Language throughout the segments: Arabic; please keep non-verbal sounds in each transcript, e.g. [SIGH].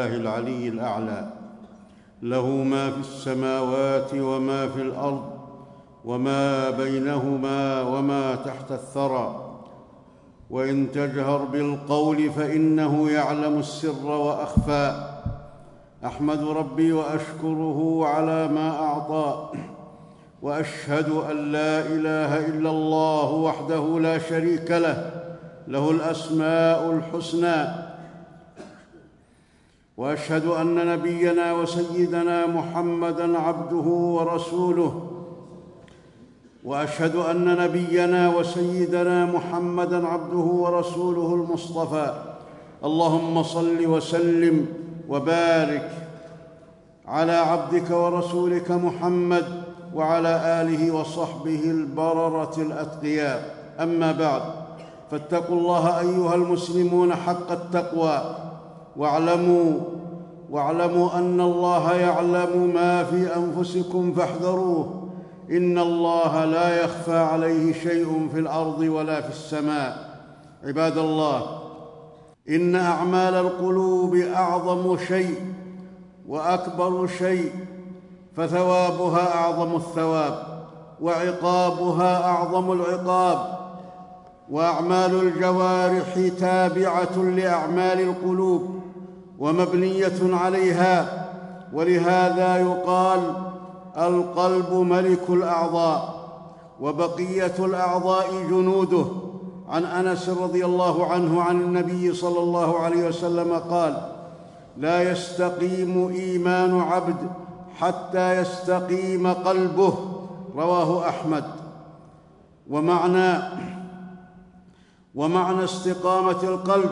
لله العلي الأعلى. له ما في السماوات وما في الأرض وما بينهما وما تحت الثرى. وإن تجهر بالقول فإنه يعلم السر وأخفى. أحمد ربي وأشكره على ما أعطى. وأشهد أن لا إله إلا الله وحده لا شريك له. له الأسماء الحسنى. وأشهد أن نبينا وسيدنا محمدا عبده ورسوله. وأشهد أن نبينا وسيدنا محمدا عبده ورسوله المصطفى. اللهم صل وسلم وبارك على عبدك ورسولك محمد وعلى آله وصحبه البررة الأتقياء. أما بعد فاتقوا الله أيها المسلمون حق التقوى. واعلموا واعلموا أن الله يعلم ما في أنفسكم فاحذروه. إن الله لا يخفى عليه شيء في الأرض ولا في السماء. عباد الله إن أعمال القلوب أعظم شيء وأكبر شيء فثوابها أعظم الثواب وعقابها أعظم العقاب. وأعمال الجوارح تابعة لأعمال القلوب. ومبنية عليها ولهذا يقال القلب ملك الأعضاء وبقية الأعضاء جنوده. عن أنس رضي الله عنه عن النبي صلى الله عليه وسلم قال لا يستقيم إيمان عبد حتى يستقيم قلبه. رواه أحمد. ومعنى ومعنى استقامة القلب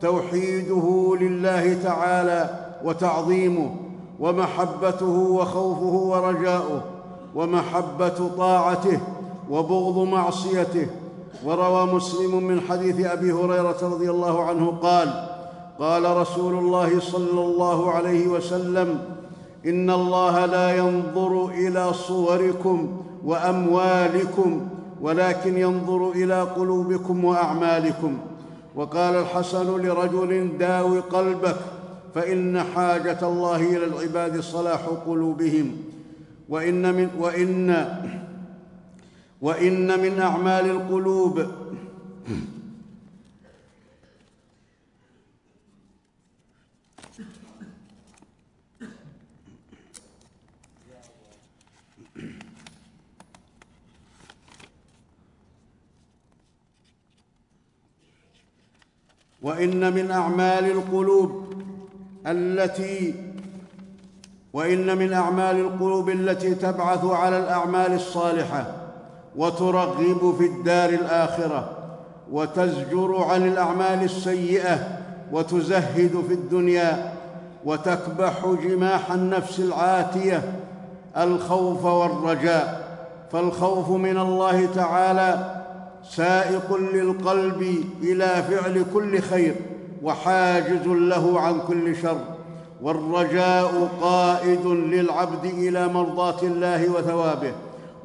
توحيده لله تعالى وتعظيمه ومحبته وخوفه ورجاؤه ومحبة طاعته وبغض معصيته. وروى مسلم من حديث أبي هريرة رضي الله عنه قال قال رسول الله صلى الله عليه وسلم إن الله لا ينظر إلى صوركم وأموالكم ولكن ينظر إلى قلوبكم وأعمالكم. وقال الحسن لرجل داو قلبك فإن حاجة الله إلى العباد صلاح قلوبهم وإن من وان وإن من أعمال القلوب وإن من أعمال القلوب التي وإن من أعمال القلوب التي تبعث على الأعمال الصالحة وترغب في الدار الآخرة وتزجر عن الأعمال السيئة وتزهد في الدنيا وتكبح جماح النفس العاتية الخوف والرجاء. فالخوف من الله تعالى سائق للقلب إلى فعل كل خير وحاجز له عن كل شر. والرجاء قائد للعبد إلى مرضاة الله وثوابه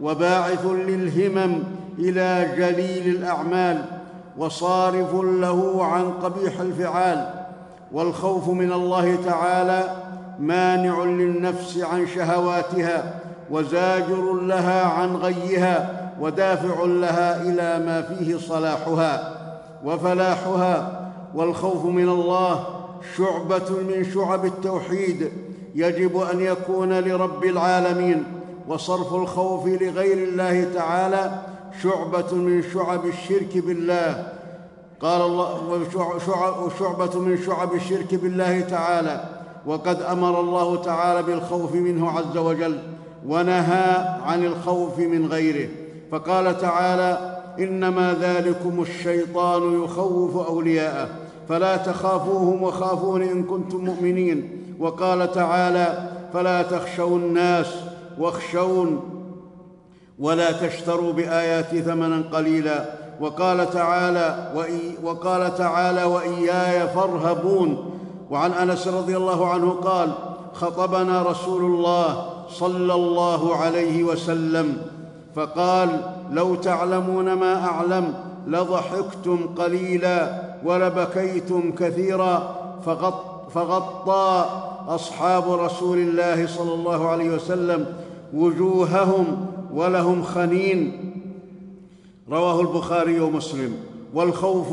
وباعث للهمم إلى جليل الأعمال وصارف له عن قبيح الفعال. والخوف من الله تعالى مانع للنفس عن شهواتها وزاجر لها عن غيها ودافع لها إلى ما فيه صلاحها وفلاحها والخوف من الله شعبة من شعب التوحيد يجب أن يكون لرب العالمين وصرف الخوف لغير الله تعالى شعبة من شعب الشرك بالله. قال الله وشعبة من شعب الشرك بالله تعالى. وقد أمر الله تعالى بالخوف منه عز وجل ونهى عن الخوف من غيره. فقال تعالى إنما ذلكم الشيطان يخوف أولياءه فلا تخافوهم وخافون إن كنتم مؤمنين وقال تعالى فلا تخشوا الناس واخشون ولا تشتروا بآياتي ثمنا قليلا وقال تعالى وإي وقال تعالى وإياي فارهبون وعن أنس رضي الله عنه قال خطبنا رسول الله صلى الله عليه وسلم فقال لو تعلمون ما أعلم لضحكتم قليلا ولبكيتم كثيرا. فغط فغطى أصحاب رسول الله صلى الله عليه وسلم وجوههم ولهم خنين. رواه البخاري ومسلم. والخوف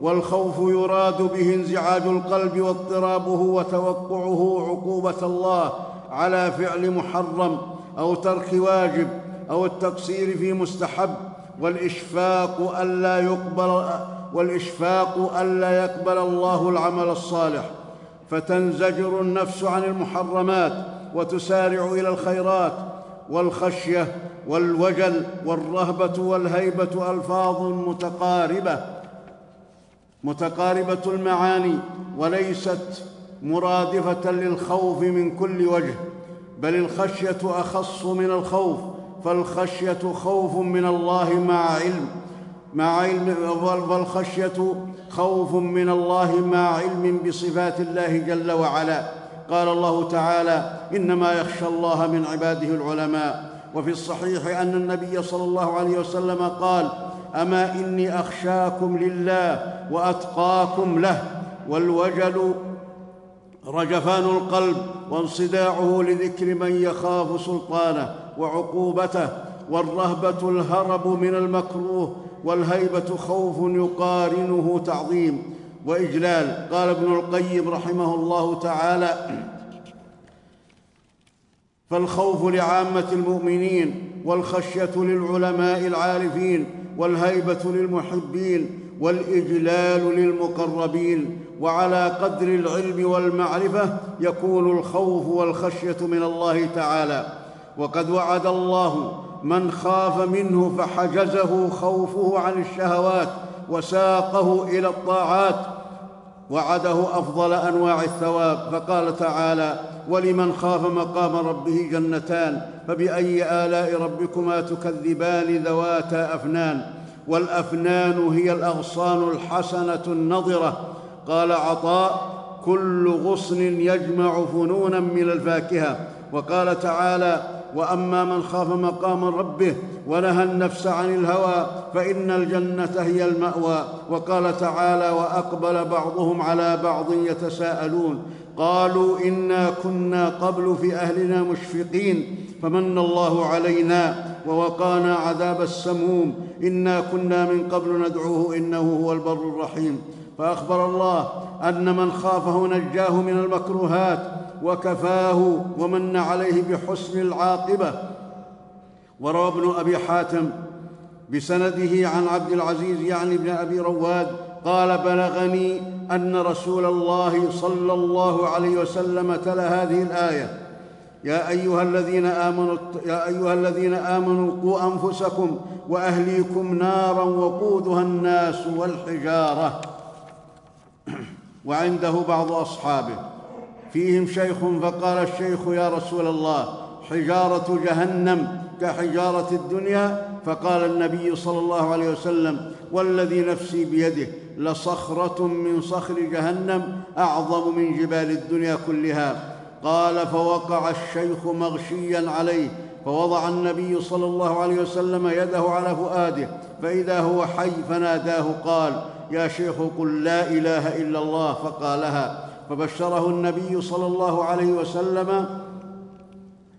والخوف يراد به انزعاج القلب واضطرابه وتوقعه عقوبة الله على فعل محرم أو ترك واجب. أو التقصير في مستحب والإشفاق الا يقبل والإشفاق الا يقبل الله العمل الصالح. فتنزجر النفس عن المحرمات وتسارع إلى الخيرات. والخشية والوجل والرهبة والهيبة ألفاظ متقاربة متقاربة المعاني وليست مرادفة للخوف من كل وجه بل الخشية أخص من الخوف. فالخشية خوف من الله مع علم مع علم فالخشية خوف من الله مع علم بصفات الله جل وعلا. قال الله تعالى إنما يخشى الله من عباده العلماء. وفي الصحيح أن النبي صلى الله عليه وسلم قال أما إني أخشاكم لله وأتقاكم له والوجل رجفان القلب وانصداعه لذكر من يخاف سلطانه. وعقوبته والرهبة الهرب من المكروه والهيبة خوف يقارنه تعظيم. وإجلال قال ابن القيم رحمه الله تعالى فالخوف لعامة المؤمنين والخشية للعلماء العارفين والهيبة للمحبين والإجلال للمقربين. وعلى قدر العلم والمعرفة يكون الخوف والخشية من الله تعالى. وقد وعد الله من خاف منه فحجزه خوفه عن الشهوات وساقه إلى الطاعات. وعده أفضل أنواع الثواب. فقال تعالى ولمن خاف مقام ربه جنتان فبأي آلاء ربكما تكذبان ذواتا أفنان؟ والأفنان هي الأغصان الحسنة النضرة. قال عطاء كل غصن يجمع فنونا من الفاكهة. وقال تعالى وأما من خاف مقام ربه ونهى النفس عن الهوى فإن الجنة هي المأوى. وقال تعالى وأقبل بعضهم على بعض يتساءلون. قالوا إنا كنا قبل في أهلنا مشفقين. فمن الله علينا ووقانا عذاب السموم. إنا كنا من قبل ندعوه إنه هو البر الرحيم. فأخبر الله أن من خافه نجاه من المكروهات. وكفاه ومن عليه بحسن العاقبة. وروى ابن أبي حاتم بسنده عن عبد العزيز يعني ابن أبي رواد قال بلغني أن رسول الله صلى الله عليه وسلم تلا هذه الآية يا أيها الذين آمنوا يا أيها الذين آمنوا قوا أنفسكم وأهليكم نارا وقودها الناس والحجارة. [CLEARS THROAT] وعنده بعض أصحابه. فيهم شيخ فقال الشيخ يا رسول الله حجارة جهنم كحجارة الدنيا؟ فقال النبي صلى الله عليه وسلم والذي نفسي بيده لصخرة من صخر جهنم أعظم من جبال الدنيا كلها. قال فوقع الشيخ مغشيا عليه فوضع النبي صلى الله عليه وسلم يده على فؤاده فإذا هو حي فناداه قال يا شيخ قل لا إله إلا الله فقالها. فبشره النبي صلى الله عليه وسلم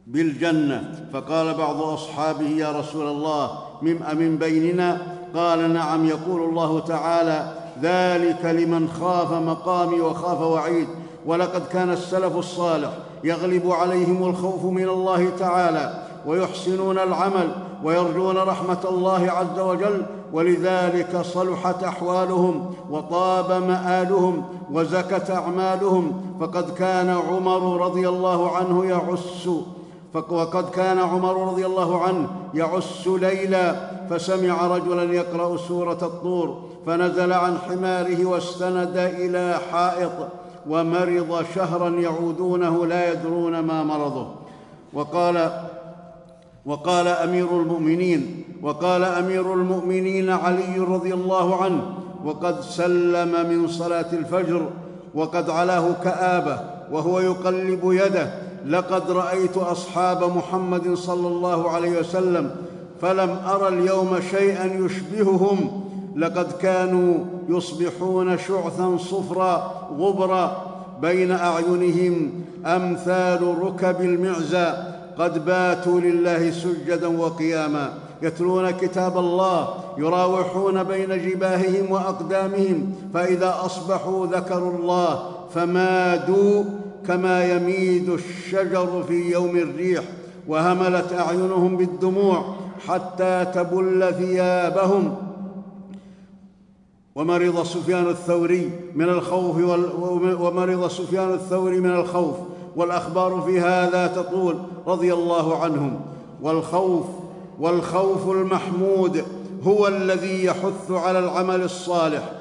بالجنة. فقال بعض أصحابه يا رسول الله من أمن بيننا؟ قال نعم. يقول الله تعالى ذلك لمن خاف مقامي وخاف وعيد ولقد كان السلف الصالح يغلب عليهم الخوف من الله تعالى ويحسنون العمل ويرجون رحمة الله عز وجل ولذلك صلحت أحوالهم وطاب مآلهم وزكت أعمالهم. فقد كان عمر رضي الله عنه يعس وقد كان عمر رضي الله عنه يعس ليلا فسمع رجلا يقرأ سورة الطور فنزل عن حماره واستند إلى حائط ومرض شهرا يعودونه لا يدرون ما مرضه. وقال وقال أمير المؤمنين وقال أمير المؤمنين علي رضي الله عنه وقد سلم من صلاة الفجر وقد علاه كآبة وهو يقلب يده لقد رأيت أصحاب محمد صلى الله عليه وسلم فلم ارى اليوم شيئا يشبههم لقد كانوا يصبحون شعثا صفرا غبرا بين أعينهم أمثال ركب المعزى قد باتوا لله سجدا وقياما يتلون كتاب الله يراوحون بين جباههم وأقدامهم فإذا أصبحوا ذكروا الله فمادوا كما يميد الشجر في يوم الريح وهملت أعينهم بالدموع حتى تبل ثيابهم. ومرض سفيان الثوري من الخوف ومرض سفيان الثوري من الخوف والأخبار في هذا تطول رضي الله عنهم. والخوف والخوف المحمود هو الذي يحث على العمل الصالح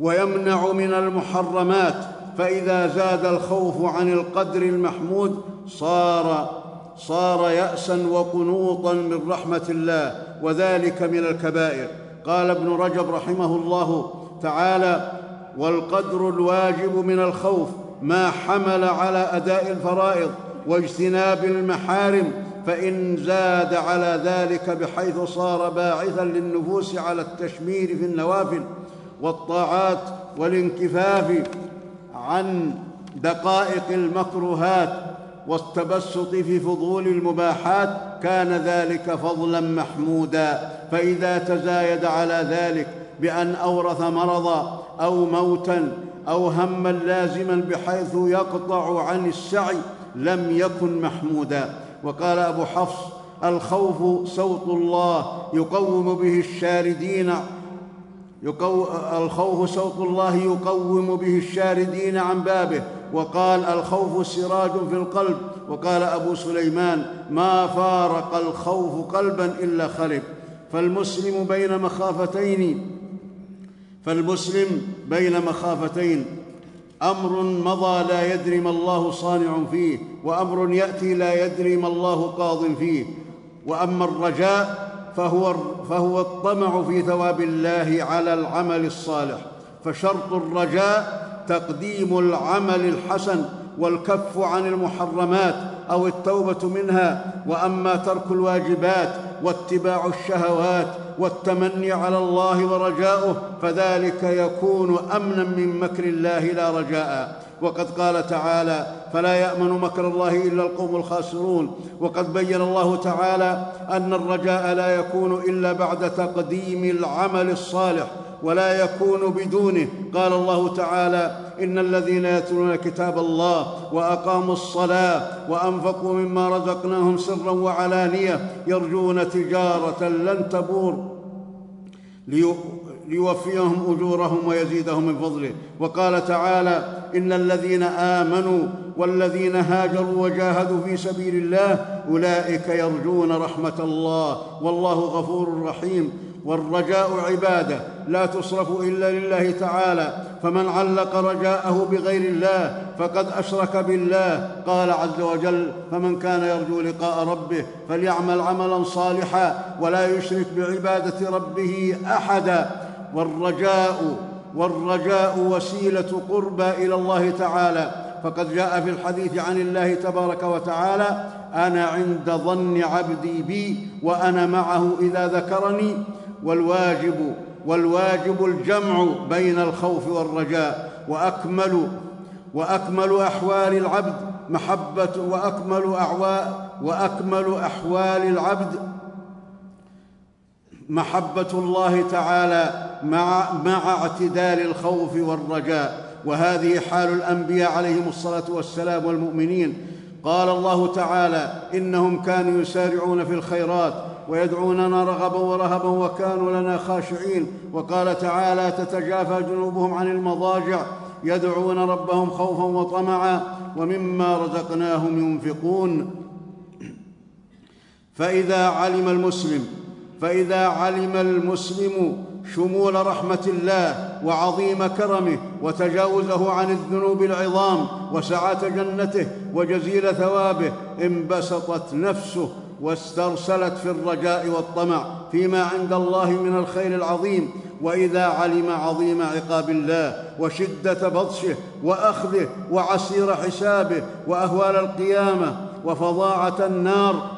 ويمنع من المحرمات. فإذا زاد الخوف عن القدر المحمود صار صار يأسا وقنوطا من رحمة الله وذلك من الكبائر. قال ابن رجب رحمه الله تعالى والقدر الواجب من الخوف ما حمل على أداء الفرائض واجتناب المحارم فإن زاد على ذلك بحيث صار باعثا للنفوس على التشمير في النوافل والطاعات والانكفاف عن دقائق المكروهات والتبسط في فضول المباحات كان ذلك فضلا محمودا. فإذا تزايد على ذلك بأن أورث مرضا أو موتا أو هما لازما بحيث يقطع عن السعي لم يكن محمودا. وقال أبو حفص الخوف صوت الله يقوم به الشاردين يقو... الخوف صوت الله يقوم به الشاردين عن بابه. وقال الخوف سراج في القلب. وقال أبو سليمان ما فارق الخوف قلبا إلا خرب فالمسلم بين مخافتين فالمسلم بين مخافتين. أمر مضى لا يدري ما الله صانع فيه وأمر يأتي لا يدري ما الله قاض فيه. وأما الرجاء فهو, فهو الطمع في ثواب الله على العمل الصالح. فشرط الرجاء تقديم العمل الحسن والكف عن المحرمات أو التوبة منها. وأما ترك الواجبات واتباع الشهوات والتمني على الله ورجاؤه فذلك يكون أمنا من مكر الله لا رجاء. وقد قال تعالى فلا يأمن مكر الله إلا القوم الخاسرون وقد بين الله تعالى أن الرجاء لا يكون إلا بعد تقديم العمل الصالح ولا يكون بدونه. قال الله تعالى إن الذين يتلون كتاب الله وأقاموا الصلاة وأنفقوا مما رزقناهم سرا وعلانية يرجون تجارة لن تبور ليوفيهم أجورهم ويزيدهم من فضله. وقال تعالى إن الذين آمنوا والذين هاجروا وجاهدوا في سبيل الله أولئك يرجون رحمة الله. والله غفور رحيم. والرجاء عباده. لا تصرف إلا لله تعالى. فمن علق رجاءه بغير الله فقد أشرك بالله. قال عز وجل فمن كان يرجو لقاء ربه فليعمل عملا صالحا ولا يشرك بعبادة ربه احدا. والرجاء والرجاء وسيلة قربى إلى الله تعالى. فقد جاء في الحديث عن الله تبارك وتعالى أنا عند ظن عبدي بي وأنا معه إذا ذكرني. والواجب والواجب الجمع بين الخوف والرجاء وأكمل وأكمل أحوال العبد محبة وأكمل أعواء وأكمل أحوال العبد محبة الله تعالى مع مع اعتدال الخوف والرجاء. وهذه حال الأنبياء عليهم الصلاة والسلام والمؤمنين. قال الله تعالى إنهم كانوا يسارعون في الخيرات ويدعوننا رغبا ورهبا وكانوا لنا خاشعين. وقال تعالى تتجافى جنوبهم عن المضاجع يدعون ربهم خوفا وطمعا ومما رزقناهم ينفقون. فإذا علم المسلم فإذا علم المسلم شمول رحمة الله وعظيم كرمه وتجاوزه عن الذنوب العظام وسعة جنته وجزيل ثوابه انبسطت نفسه واسترسلت في الرجاء والطمع فيما عند الله من الخير العظيم. وإذا علم عظيم عقاب الله وشدة بطشه وأخذه وعسير حسابه وأهوال القيامة وفظاعة النار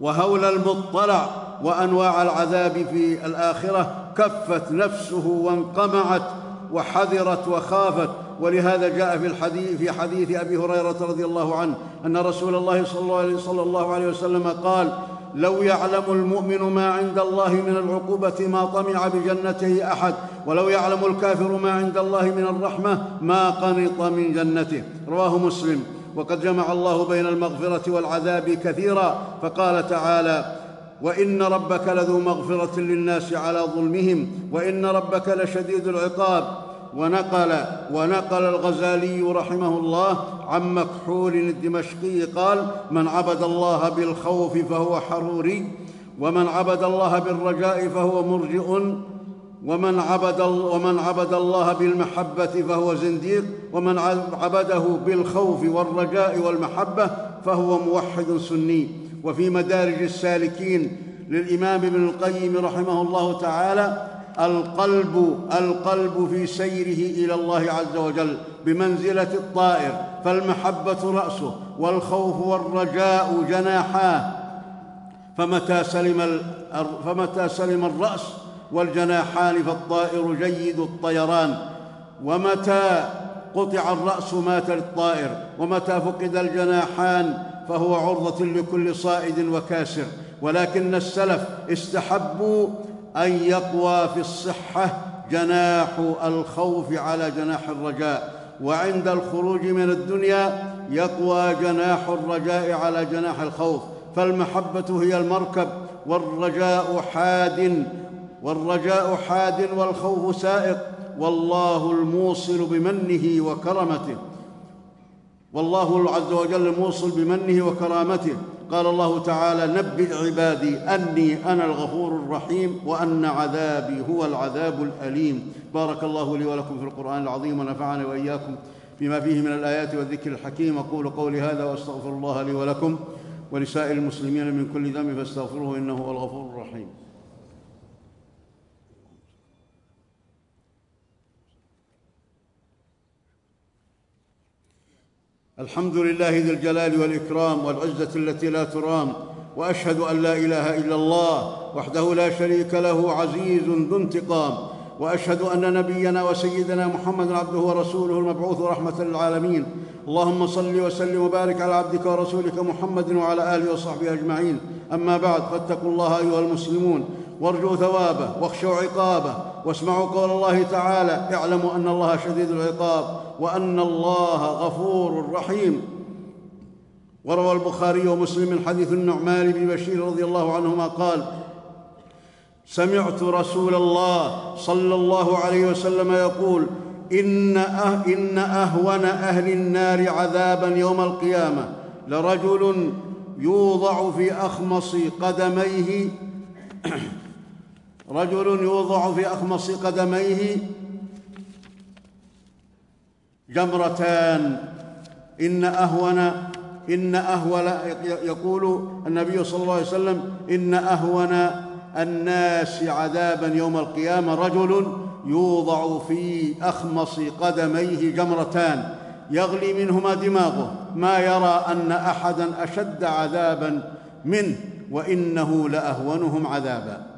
وهول المطلع وأنواع العذاب في الآخرة كفت نفسه وانقمعت وحذرت وخافت. ولهذا جاء في الحديث في حديث أبي هريرة رضي الله عنه أن رسول الله صلى الله عليه وسلم قال لو يعلم المؤمن ما عند الله من العقوبة ما طمع بجنته أحد ولو يعلم الكافر ما عند الله من الرحمة ما قنط من جنته. رواه مسلم. وقد جمع الله بين المغفرة والعذاب كثيرا فقال تعالى وإن ربك لذو مغفرة للناس على ظلمهم وإن ربك لشديد العقاب. ونقل ونقل الغزالي رحمه الله عن مكحول الدمشقي قال من عبد الله بالخوف فهو حروري ومن عبد الله بالرجاء فهو مرجئ ومن عبد, ومن عبد الله بالمحبة فهو زنديق ومن عبده بالخوف والرجاء والمحبة فهو موحد سني وفي مدارج السالكين للإمام ابن القيم رحمه الله تعالى القلب القلب في سيره إلى الله عز وجل بمنزلة الطائر فالمحبة رأسه والخوف والرجاء جناحاه. فمتى سلم فمتى سلم الرأس والجناحان فالطائر جيد الطيران. ومتى قطع الرأس مات الطائر ومتى فقد الجناحان فهو عرضة لكل صائد وكاسر. ولكن السلف استحبوا أن يقوى في الصحة جناح الخوف على جناح الرجاء. وعند الخروج من الدنيا يقوى جناح الرجاء على جناح الخوف. فالمحبة هي المركب والرجاء حاد والرجاء حاد والخوف سائق. والله الموصل بمنه وكرمته. والله عز وجل الموصل بمنه وكرامته. قال الله تعالى نبئ عبادي أني أنا الغفور الرحيم وأن عذابي هو العذاب الأليم. بارك الله لي ولكم في القرآن العظيم ونفعني وإياكم بما فيه من الآيات والذكر الحكيم. أقول قولي هذا وأستغفر الله لي ولكم ولسائر المسلمين من كل ذنب فاستغفروه إنه هو الغفور الرحيم. الحمد لله ذي الجلال والإكرام والعزة التي لا ترام وأشهد أن لا إله إلا الله وحده لا شريك له عزيز ذو انتقام وأشهد أن نبينا وسيدنا محمدا عبده ورسوله المبعوث رحمة للعالمين. اللهم صل وسلم وبارك على عبدك ورسولك محمد وعلى آله وصحبه أجمعين. أما بعد فاتقوا الله أيها المسلمون. وارجوا ثوابه واخشوا عقابه واسمعوا قول الله تعالى اعلموا أن الله شديد العقاب وأن الله غفور رحيم. وروى البخاري ومسلم من حديث النعمان بن بشير رضي الله عنهما قال سمعت رسول الله صلى الله عليه وسلم يقول إن, أه إن أهون أهل النار عذابا يوم القيامة لرجل يوضع في أخمص قدميه رجل يوضع في أخمص قدميه جمرتان. إن أهون إن أهول يقول النبي صلى الله عليه وسلم إن أهون الناس عذابا يوم القيامة. رجل يوضع في أخمص قدميه جمرتان. يغلي منهما دماغه. ما يرى أن احدا أشد عذابا منه وإنه لأهونهم عذابا.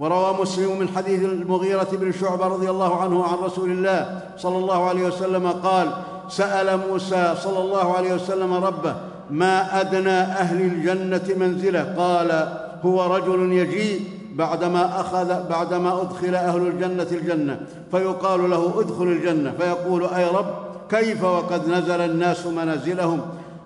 وروى مسلم من حديث المغيرة بن شعبة رضي الله عنه عن رسول الله صلى الله عليه وسلم قال سأل موسى صلى الله عليه وسلم ربه ما أدنى أهل الجنة منزلة؟ قال هو رجل يجيء بعدما أخذ بعدما أدخل أهل الجنة الجنة. فيقال له ادخل الجنة. فيقول أي رب كيف وقد نزل الناس منازلهم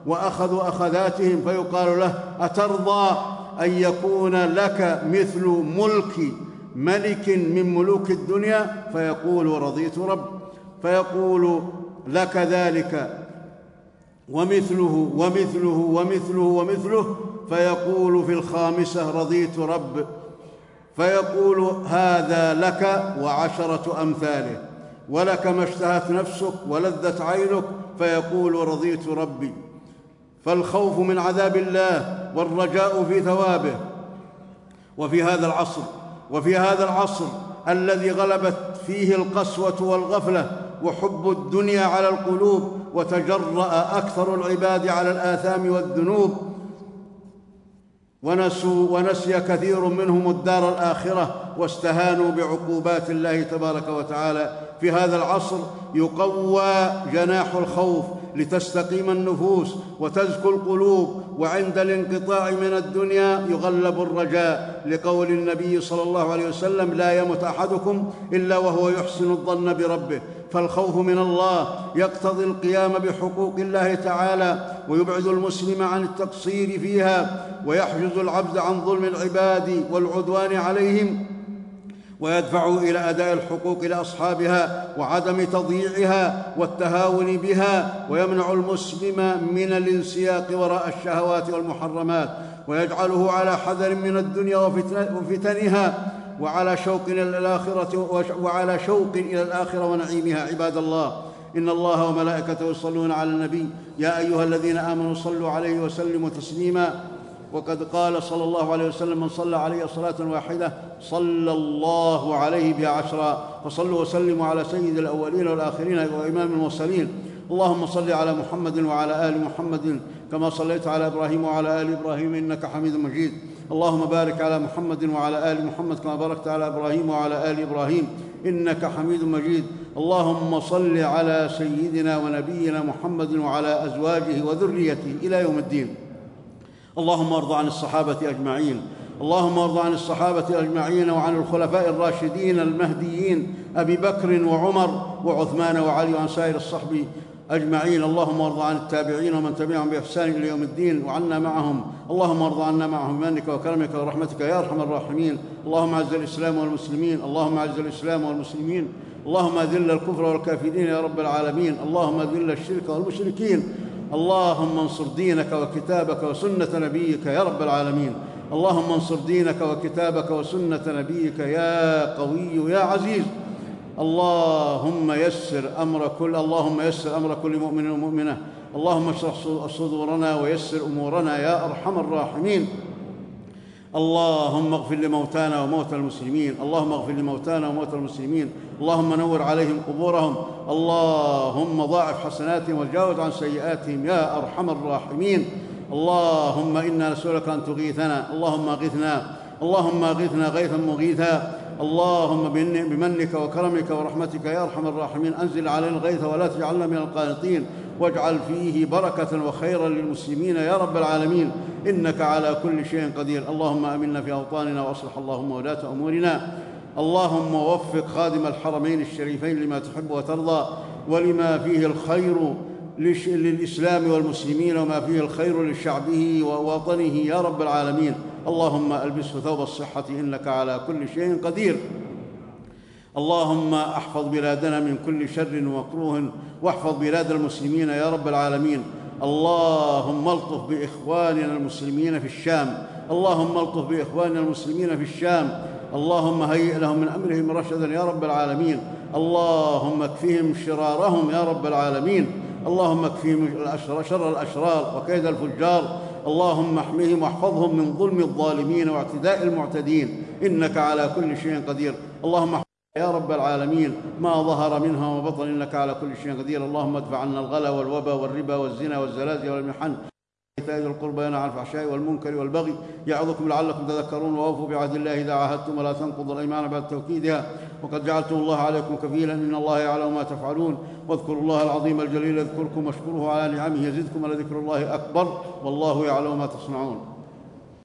وأخذوا أخذاتهم؟ فيقال له أترضى؟ أن يكون لك مثل ملك ملك من ملوك الدنيا فيقول رضيت رب فيقول لك ذلك ومثله ومثله ومثله ومثله فيقول في الخامسة رضيت رب فيقول هذا لك وعشرة أمثاله ولك ما اشتهت نفسك ولذت عينك فيقول رضيت ربي. فالخوف من عذاب الله والرجاء في ثوابه. وفي هذا العصر وفي هذا العصر الذي غلبت فيه القسوة والغفلة وحب الدنيا على القلوب وتجرأ أكثر العباد على الآثام والذنوب ونسوا ونسي كثير منهم الدار الآخرة واستهانوا بعقوبات الله تبارك وتعالى. في هذا العصر يقوى جناح الخوف لتستقيم النفوس وتزكو القلوب وعند الانقطاع من الدنيا يغلب الرجاء لقول النبي صلى الله عليه وسلم لا يمت أحدكم إلا وهو يحسن الظن بربه فالخوف من الله يقتضي القيام بحقوق الله تعالى ويبعد المسلم عن التقصير فيها ويحجز العبد عن ظلم العباد والعدوان عليهم ويدفع إلى أداء الحقوق لأصحابها وعدم تضييعها والتهاون بها ويمنع المسلم من الانسياق وراء الشهوات والمحرمات ويجعله على حذر من الدنيا وفتنها وعلى شوق إلى الآخرة وعلى شوق إلى الآخرة ونعيمها. عباد الله إن الله وملائكته يصلون على النبي. يا أيها الذين آمنوا صلوا عليه وسلموا تسليما. وقد قال صلى الله عليه وسلم من صلى علي صلاة واحدة صلى الله عليه بها عشرا فصلوا وسلموا على سيد الأولين والآخرين وإمام المرسلين. اللهم صل على محمد وعلى آل محمد كما صليت على إبراهيم وعلى آل إبراهيم إنك حميد مجيد. اللهم بارك على محمد وعلى آل محمد كما باركت على إبراهيم وعلى آل إبراهيم إنك حميد مجيد. اللهم صل على سيدنا ونبينا محمد وعلى أزواجه وذريته إلى يوم الدين. اللهم ارض عن الصحابة أجمعين. اللهم ارض عن الصحابة أجمعين وعن الخلفاء الراشدين المهديين أبي بكر وعمر وعثمان وعلي وعن سائر الصحب أجمعين. اللهم ارض عن التابعين ومن تبعهم بإحسان إلى يوم الدين وعنا معهم. اللهم ارض عنا معهم بمنك وكرمك ورحمتك يا أرحم الراحمين. اللهم أعز الإسلام والمسلمين. اللهم أعز الإسلام والمسلمين. اللهم أذل الكفر والكافرين يا رب العالمين. اللهم أذل الشرك والمشركين. اللهم انصر دينك وكتابك وسنة نبيك يا رب العالمين. اللهم انصر دينك وكتابك وسنة نبيك يا قوي يا عزيز. اللهم يسر أمر كل اللهم يسر أمر كل مؤمن ومؤمنة. اللهم اشرح صدورنا ويسر أمورنا يا أرحم الراحمين. اللهم اغفر لموتانا وموتى المسلمين اللهم اغفر لموتانا وموتى المسلمين اللهم نور عليهم قبورهم اللهم ضاعف حسناتهم وتجاوز عن سيئاتهم يا أرحم الراحمين. اللهم إنا نسألك أن تغيثنا اللهم اغثنا اللهم اغثنا غيثا مغيثا اللهم بمنك وكرمك ورحمتك يا أرحم الراحمين. أنزل علينا الغيث ولا تجعلنا من القانطين واجعل فيه بركة وخيرا للمسلمين يا رب العالمين. إنك على كل شيء قدير. اللهم آمنا في أوطاننا وأصلح اللهم ولاة أمورنا. اللهم وفق خادم الحرمين الشريفين لما تحب وترضى ولما فيه الخير للإسلام والمسلمين وما فيه الخير لشعبه ووطنه. يا رب العالمين. اللهم ألبسه ثوب الصحة إنك على كل شيء قدير. اللهم أحفظ بلادنا من كل شر ومكروه واحفظ بلاد المسلمين يا رب العالمين. اللهم الطف بإخواننا المسلمين في الشام. اللهم الطف بإخواننا المسلمين في الشام. اللهم هيئ لهم من أمرهم رشدا يا رب العالمين. اللهم اكفهم شرارهم يا رب العالمين. اللهم اكفهم شر الأشرار وكيد الفجار. اللهم احمهم واحفظهم من ظلم الظالمين واعتداء المعتدين. إنك على كل شيء قدير. اللهم يا رب العالمين ما ظهر منها وبطن إنك على كل شيء قدير. اللهم ادفع عنا الغلا والوبا والربا والزنا والزلازل والمحن. إيتاء ذي القربى ينهى عن الفحشاء والمنكر والبغي. يعظكم لعلكم تذكرون وأوفوا بعهد الله إذا عاهدتم ولا تنقضوا الأيمان بعد توكيدها. وقد جعلتم الله عليكم كفيلا إن الله يعلم ما تفعلون. واذكروا الله العظيم الجليل يذكركم واشكروه على نعمه يزدكم ولذكر الله أكبر. والله يعلم ما تصنعون.